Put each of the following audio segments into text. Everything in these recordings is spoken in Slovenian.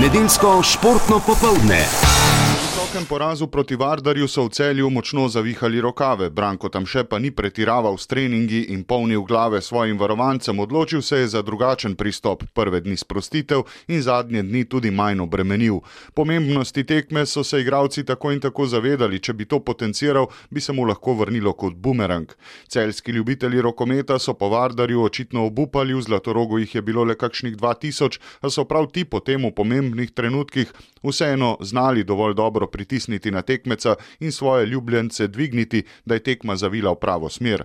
Nedeljsko športno popoldne. Visokem porazu proti Vardarju so v celju močno zavihali rokave. Branko tam še pa ni pretiraval s treningi in polnil glave svojim varovancem, odločil se je za drugačen pristop. Prve dni sprostitev in zadnje dni tudi manj obremenil. Pomembnosti tekme so se igralci tako in tako zavedali, če bi to potenciral, bi se mu lahko vrnilo kot bumerang. Celjski ljubitelji rokometa so po Vardarju očitno obupali, v Zlatorogu jih je bilo le kakšnih 2000, a so prav ti po tem v pomembnih trenutkih vseeno znali dovolj dobro pritisniti na tekmeca in svoje ljubljence dvigniti, da je tekma zavila v pravo smer.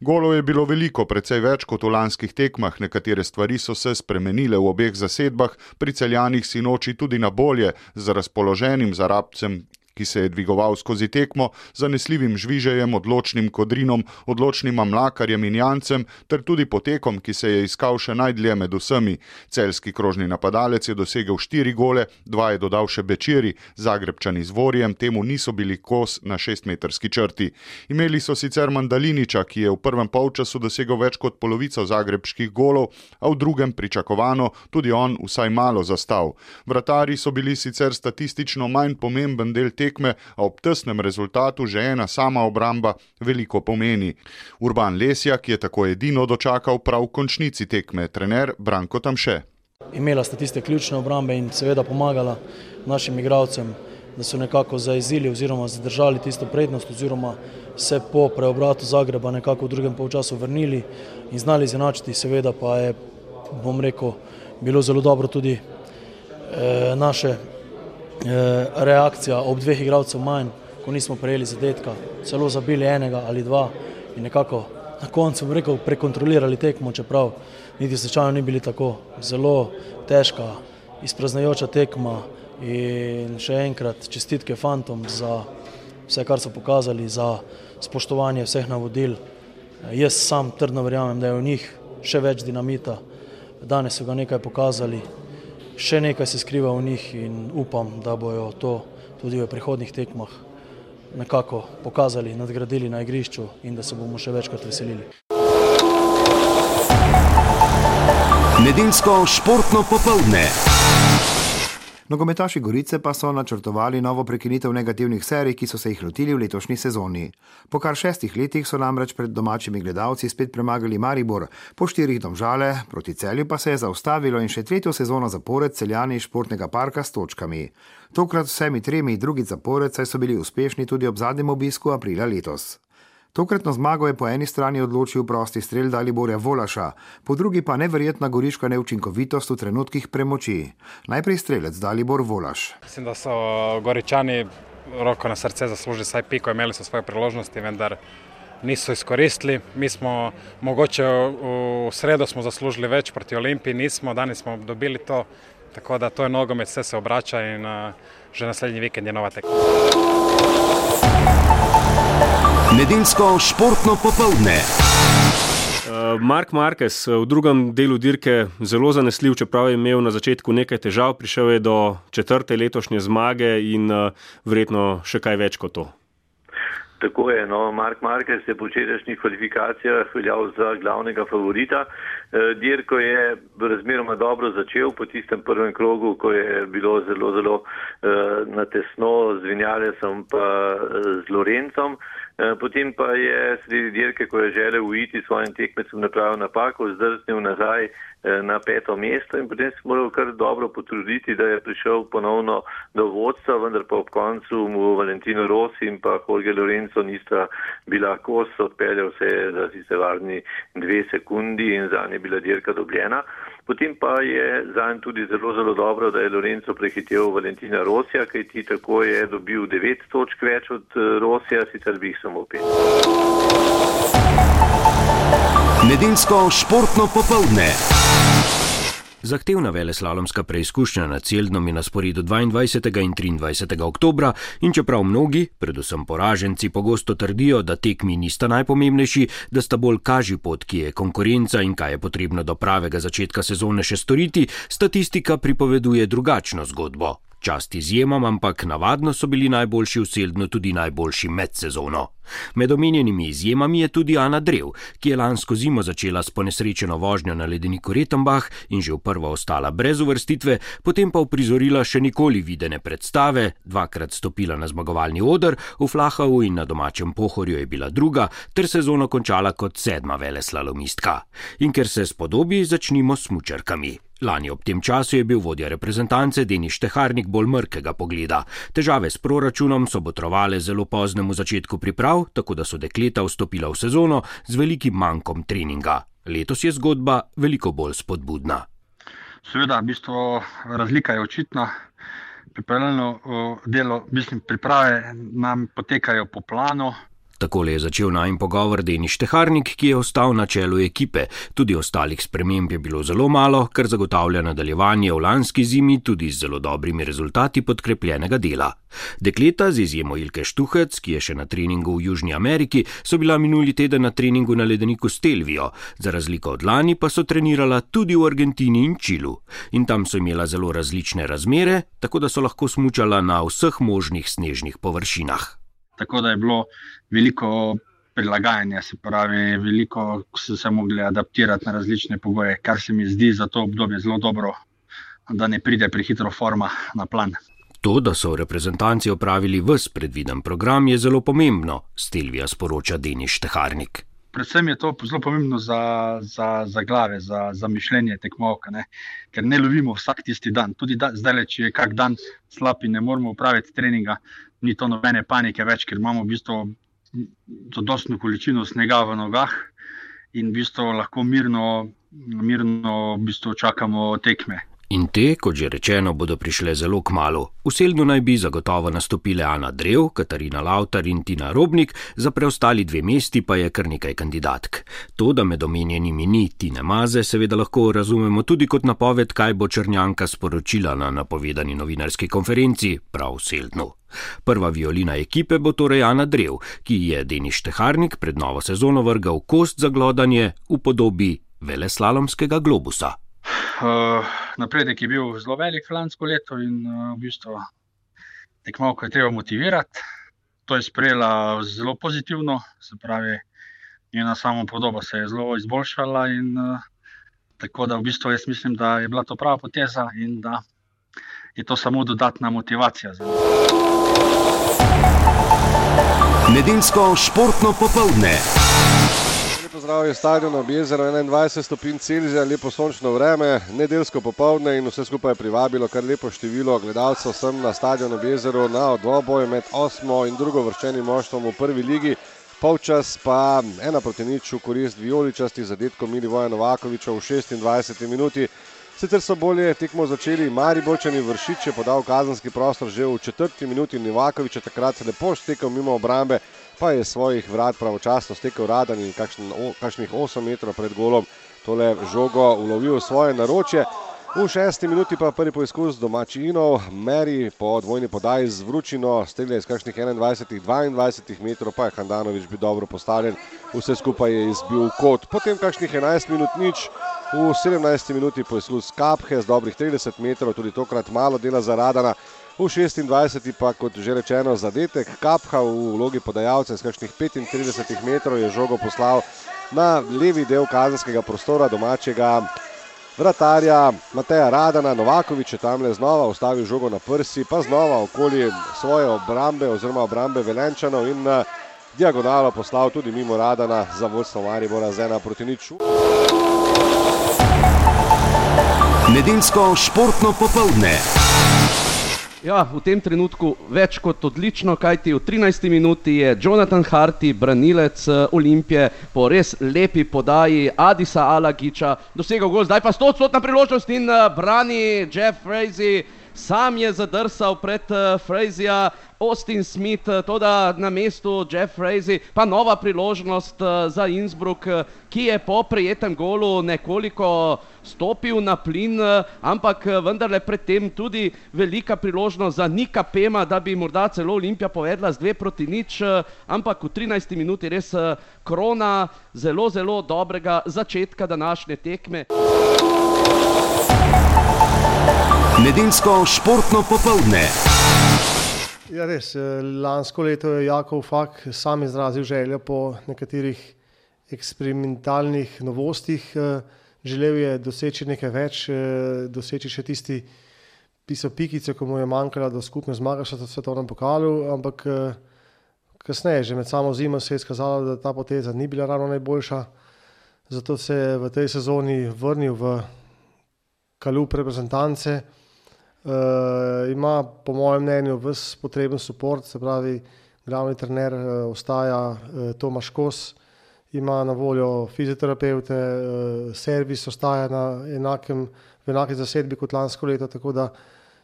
Golov je bilo veliko, precej več kot v lanskih tekmah, nekatere stvari so se spremenile v obeh zasedbah, pri celjanih sinoči tudi na bolje, z razpoloženim zarabcem ki se je dvigoval skozi tekmo, zanesljivim žvižejem, odločnim kodrinom, odločnim mlakarjem in jancem, ter tudi potekom, ki se je iskal še najdlje med vsemi. Celski krožni napadalec je dosegel štiri gole, dva je dodal še Bečeri, Zagrebčani z Vorjem temu niso bili kos na šestmetrski črti. Imeli so sicer Mandaliniča, ki je v prvem polčasu dosegel več kot polovico zagrebških golov, a v drugem pričakovano tudi on vsaj malo zastal. Vratari so bili sicer statistično manj pomemben del tekme, a ob tesnem rezultatu že ena sama obramba veliko pomeni. Urban Lesjak je tako edino dočakal prav v končnici tekme, trener Branko Tamše. Imela sta tiste ključne obrambe in seveda pomagala našim igralcem, da so nekako zaezili oziroma zadržali tisto prednost oziroma se po preobratu Zagreba nekako v drugem polčasu vrnili in znali zanačiti, seveda pa je, bom rekel, bilo zelo dobro tudi eh, naše reakcija ob dveh igralcev manj, ko nismo prejeli zadetka, celo zabili enega ali dva in nekako na koncu, rekel, prekontrolirali tekmo, čeprav niti slučajno ni bili tako zelo težka, izpraznajoča tekma. In še enkrat čestitke fantom za vse, kar so pokazali, za spoštovanje vseh navodil. Jaz sam trdno verjamem, da je v njih še več dinamita, danes so ga nekaj pokazali, še nekaj se skriva v njih in upam, da bojo to tudi v prihodnih tekmah nekako pokazali, nadgradili na igrišču in da se bomo še večkrat veselili. Nedeljsko športno popoldne. Nogometaši Gorice pa so načrtovali novo prekinitev negativnih serij, ki so se jih lotili v letošnji sezoni. Po kar šestih letih so namreč pred domačimi gledalci spet premagali Maribor, po štirih domžale, proti celju pa se je zaustavilo in še tretjo sezono zapored celjani športnega parka s točkami. Tokrat vsemi tremi drugi zapored, saj so bili uspešni tudi ob zadnjem obisku aprila letos. Tokratno zmago je po eni strani odločil prosti strelj Daliborja Volaša, po drugi pa neverjetna goriška neučinkovitost v trenutkih premoči. Najprej strelec Dalibor Volaš. Mislim, da so goričani roko na srce zaslužili vsaj piko, imeli so svoje priložnosti, vendar niso izkoristili. Mi smo mogoče v sredo smo zaslužili več proti Olimpiji, nismo, danes smo dobili to, tako da to je nogomet, vse se obrača in uh, že naslednji vikend je nova tekma. Nedeljsko športno popoldne. Mark Marquez v drugem delu dirke zelo zanesljiv, čeprav je imel na začetku nekaj težav, prišel je do četrte letošnje zmage in verjetno še kaj več kot to. Tako je, no, Mark Marquez je po včerajšnjih kvalifikacijah veljal za glavnega favorita. Dirko je razmeroma dobro začel po tistem prvem krogu, ko je bilo zelo, zelo natesno z Vinjalesom pa z Lorencom. Potem pa je sredi dirke, ko je želel uiti svojim tekmecem, napravil napako, zdrznil nazaj na peto mesto in potem se moral kar dobro potruditi, da je prišel ponovno do vodstva, vendar pa ob koncu mu Valentino Rossi in pa Jorge Lorenzo nista bila kos, odpeljal se je za tiste varni dve sekundi in za nje bila dirka dobljena. Potem pa je zanj tudi zelo, zelo dobro, da je Lorenzo prehitev Valentina Rosija, kaj ti tako je dobil devet točk več od Rosija, sicer bi jih samo pet. Nedeljsko športno popoldne. Zahtevna veleslalomska preizkušnja na Celdnom je na sporedu 22. in 23. oktobra in čeprav mnogi, predvsem poraženci, pogosto trdijo, da tekmi nista najpomembnejši, da sta bolj kaži pot, ki je konkurenca in kaj je potrebno do pravega začetka sezone še storiti, statistika pripoveduje drugačno zgodbo. Čast izjemam, ampak navadno so bili najboljši v Seldnu tudi najboljši med sezono. Med omenjenimi izjemami je tudi Ana Drev, ki je lansko zimo začela s ponesrečeno vožnjo na ledeniku Retenbach in že v prvo ostala brez uvrstitve, potem pa uprizorila še nikoli videne predstave, dvakrat stopila na zmagovalni odr, v Flahavu in na domačem pohorju je bila druga, ter sezono končala kot sedma veleslalomistka. In ker se spodobi, začnimo s mučarkami. Lani ob tem času je bil vodja reprezentance Deniš Teharnik bolj mrkega pogleda. Težave s proračunom so botrovale zelo poznemu začetku priprav, tako da so dekleta vstopila v sezono z velikim manjkom treninga. Letos je zgodba veliko bolj spodbudna. Seveda, v bistvu razlika je očitna. Pripravljeno delo, mislim, priprave nam potekajo po planu. Takole je začel najm pogovor Deniš Teharnik, ki je ostal na čelu ekipe. Tudi ostalih sprememb je bilo zelo malo, kar zagotavlja nadaljevanje v lanski zimi tudi z zelo dobrimi rezultati podkrepljenega dela. Dekleta z izjemo Ilke Štuhec, ki je še na treningu v Južni Ameriki, so bila minuli teden na treningu na ledeniku Stelvijo, za razliko od lani pa so trenirala tudi v Argentini in Čilu. In tam so imela zelo različne razmere, tako da so lahko smučala na vseh možnih snežnih površinah. Tako da je bilo veliko prilagajanja, se pravi, veliko so se mogli adaptirati na različne pogoje, kar se mi zdi za to obdobje zelo dobro, da ne pride prehitro forma na plan. To, da so reprezentanci opravili vse predviden program, je zelo pomembno, Stilvija sporoča Deniš Teharnik. Predvsem je to zelo pomembno za, za, za glave, za, za mišljenje tekmovka, ne? ker ne lovimo vsak tisti dan. Tudi da, zdaj, če je kak dan slab in ne moremo upraviti treninga, ni to nobene panike več, ker imamo v bistvu zadostno količino snega v nogah in v bistvu lahko mirno, mirno v bistvu čakamo tekme. In te, kot že rečeno, bodo prišle zelo k malu. V Seldu naj bi zagotovo nastopile Ana Drev, Katarina Lautar in Tina Robnik, za preostali dve mesti pa je kar nekaj kandidatk. To, da med omenjenimi ni Tina Maze, seveda lahko razumemo tudi kot napoved, kaj bo Črnjanka sporočila na napovedani novinarski konferenci prav v Seldnu. Prva violina ekipe bo torej Ana Drev, ki je Deniš Teharnik pred novo sezono vrgal kost za glodanje v podobi veleslalomskega globusa. Uh, napredek je bil zelo velik lansko leto in uh, v bistvu tekmovko je treba motivirati. To je sprejela zelo pozitivno, se pravi, njena samo podoba se je zelo izboljšala. In, uh, tako da v bistvu jaz mislim, da je bila to prava poteza in da je to samo dodatna motivacija. Nedeljsko športno popoldne. Pozdrav je stadion ob jezeru 21 stopinj Celzija, lepo sončno vreme, nedeljsko popovdne in vse skupaj je privabilo kar lepo število gledalcev sem na stadionu ob jezeru na dvoboj med osmo in drugo vrščenim moštvom v prvi ligi. Polčas pa ena proti nič v korist vijoličasti za detko Milivoja Novakoviča v 26 minuti. Sicer so bolje tekmo začeli Mariborčani, Vršič je podal kazenski prostor že v četrti minuti in Novakovič je takrat lepo stekel mimo obrambe pa je svojih vrat pravočasno stekel radan in kakšen, o, kakšnih 8 metrov pred golom tole žogo ulovil svoje naročje. V šesti minuti pa prvi poizkus domačinov, Meri po dvojni podaji z vručino, stelje iz kakšnih 21-22 metrov, pa je Handanovič bil dobro postavljen, vse skupaj je izbil kot. Potem kakšnih 11 minut nič, v 17 minuti poizkus Kaphe z dobrih 30 metrov, tudi tokrat malo dela za Radana, v 26. pa kot že rečeno zadetek Kapha v vlogi podajalca z kakšnih 35 metrov je žogo poslal na levi del kazenskega prostora domačega vratarja Mateja Radana. Novakovič je tam le znova ustavil žogo na prsi, pa znova okoli svoje obrambe oziroma obrambe Velenčanov in na diagonalo poslal tudi mimo Radana za vodstvo Maribora z ena proti niču. Nedeljsko športno popoldne. Ja, v tem trenutku več kot odlično, kajti v 13 minuti je Jonathan Harty, branilec Olimpije, po res lepi podaji Adisa Alagiča dosegel gol. Zdaj pa 100-odstotna priložnost in brani Jeff Frazee. Sam je zadrsal pred uh, Frazija, Austin Smith, to da na mestu Jeff Frazee, pa nova priložnost uh, za Innsbruck, ki je po prijetem golu nekoliko stopil na plin, ampak vendarle predtem tudi velika priložnost za Nika Pema, da bi morda celo Olimpija povedla z dve proti nič, ampak v 13 minuti res krona zelo, zelo dobrega začetka današnje tekme. Nedeljsko športno popoldne. Ja, res, lansko leto je Jakov Fak sam izrazil željo po nekaterih eksperimentalnih novostih. Želel je doseči nekaj več, doseči še tisti piso pikice, ko mu je manjkalo do skupne zmage v svetovnem pokalu, ampak kasneje, že med samo zimo se je izkazalo, da ta poteza ni bila ravno najboljša. Zato se je v tej sezoni vrnil v kalup reprezentance. Uh, ima, po mojem mnenju, vse potreben podpor, se pravi, glavni trener uh, ostaja uh, Tomaš Kos, ima na voljo fizioterapeute, uh, servis ostaja na enakem, v enaki zasedbi kot lansko leto, tako da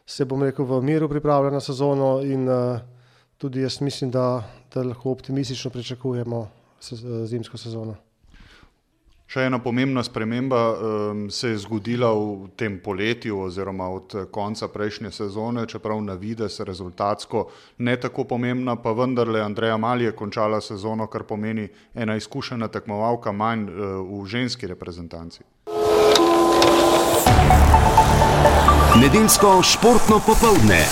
se bom rekel v miru pripravlja na sezono in uh, tudi jaz mislim, da, da lahko optimistično pričakujemo se, uh, zimsko sezono. Še ena pomembna sprememba um, se je zgodila v tem poletju, oziroma od konca prejšnje sezone, čeprav na vides rezultatsko ne tako pomembna, pa vendarle Andreja Mali je končala sezono, kar pomeni ena izkušena tekmovalka manj uh, v ženski reprezentanci. Nedeljsko športno popoldne.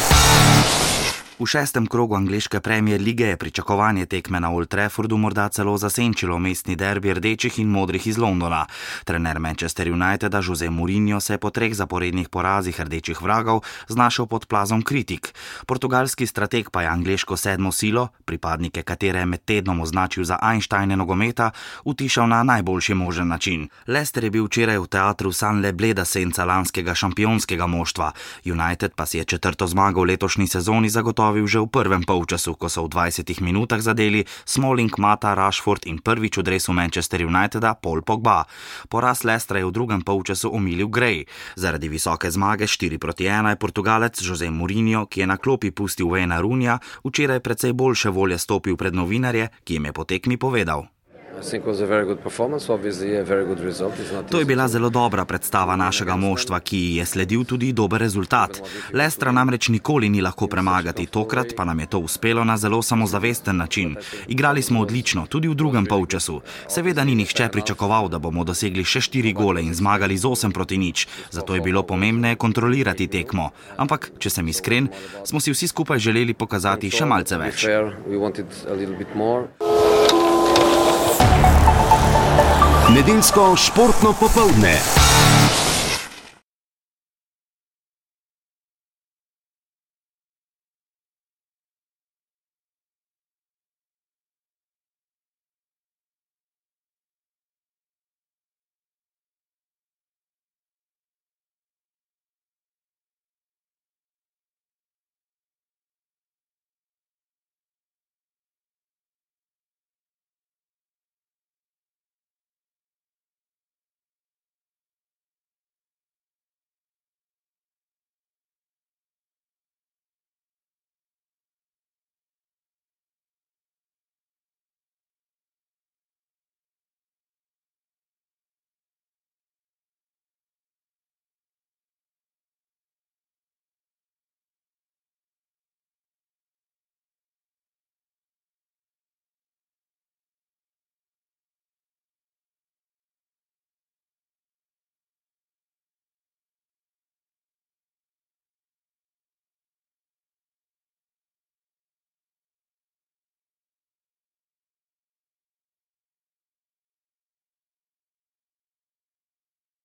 V šestem krogu angliške premier lige je pričakovanje tekme na Old Traffordu morda celo zasenčilo mestni derbi rdečih in modrih iz Londona. Trener Manchester Uniteda Jose Mourinho se je po treh zaporednih porazih rdečih vragov znašel pod plazom kritik. Portugalski strateg pa je angliško sedmo silo, pripadnike katere je med tednom označil za Einsteine nogometa, utišal na najboljši možen način. Lester je bil včeraj v teatru Sanle bleda senca lanskega šampionskega moštva. United pa si je četrto zmago v letošnji sezoni zagotovil zagotovil že v prvem polčasu, ko so v 20 minutah zadeli Smalling, Mata, Rashford in prvič v dresu Manchester Uniteda Paul Pogba. Poraz Lestra je v drugem polčasu umilil Gray. Zaradi visoke zmage 4 proti 1 je Portugalec Jose Mourinho, ki je na klopi pustil Vena Runja, včeraj precej boljše volje stopil pred novinarje, ki jim je po tekmi povedal. To je bila zelo dobra predstava našega moštva, ki je sledil tudi dober rezultat. Lestra namreč nikoli ni lahko premagati, tokrat pa nam je to uspelo na zelo samozavesten način. Igrali smo odlično, tudi v drugem polčasu. Seveda ni nihče pričakoval, da bomo dosegli še štiri gole in zmagali z 8 proti nič, zato je bilo pomembneje kontrolirati tekmo. Ampak, če sem iskren, smo si vsi skupaj želeli pokazati še malce več. Nedeljsko športno popoldne.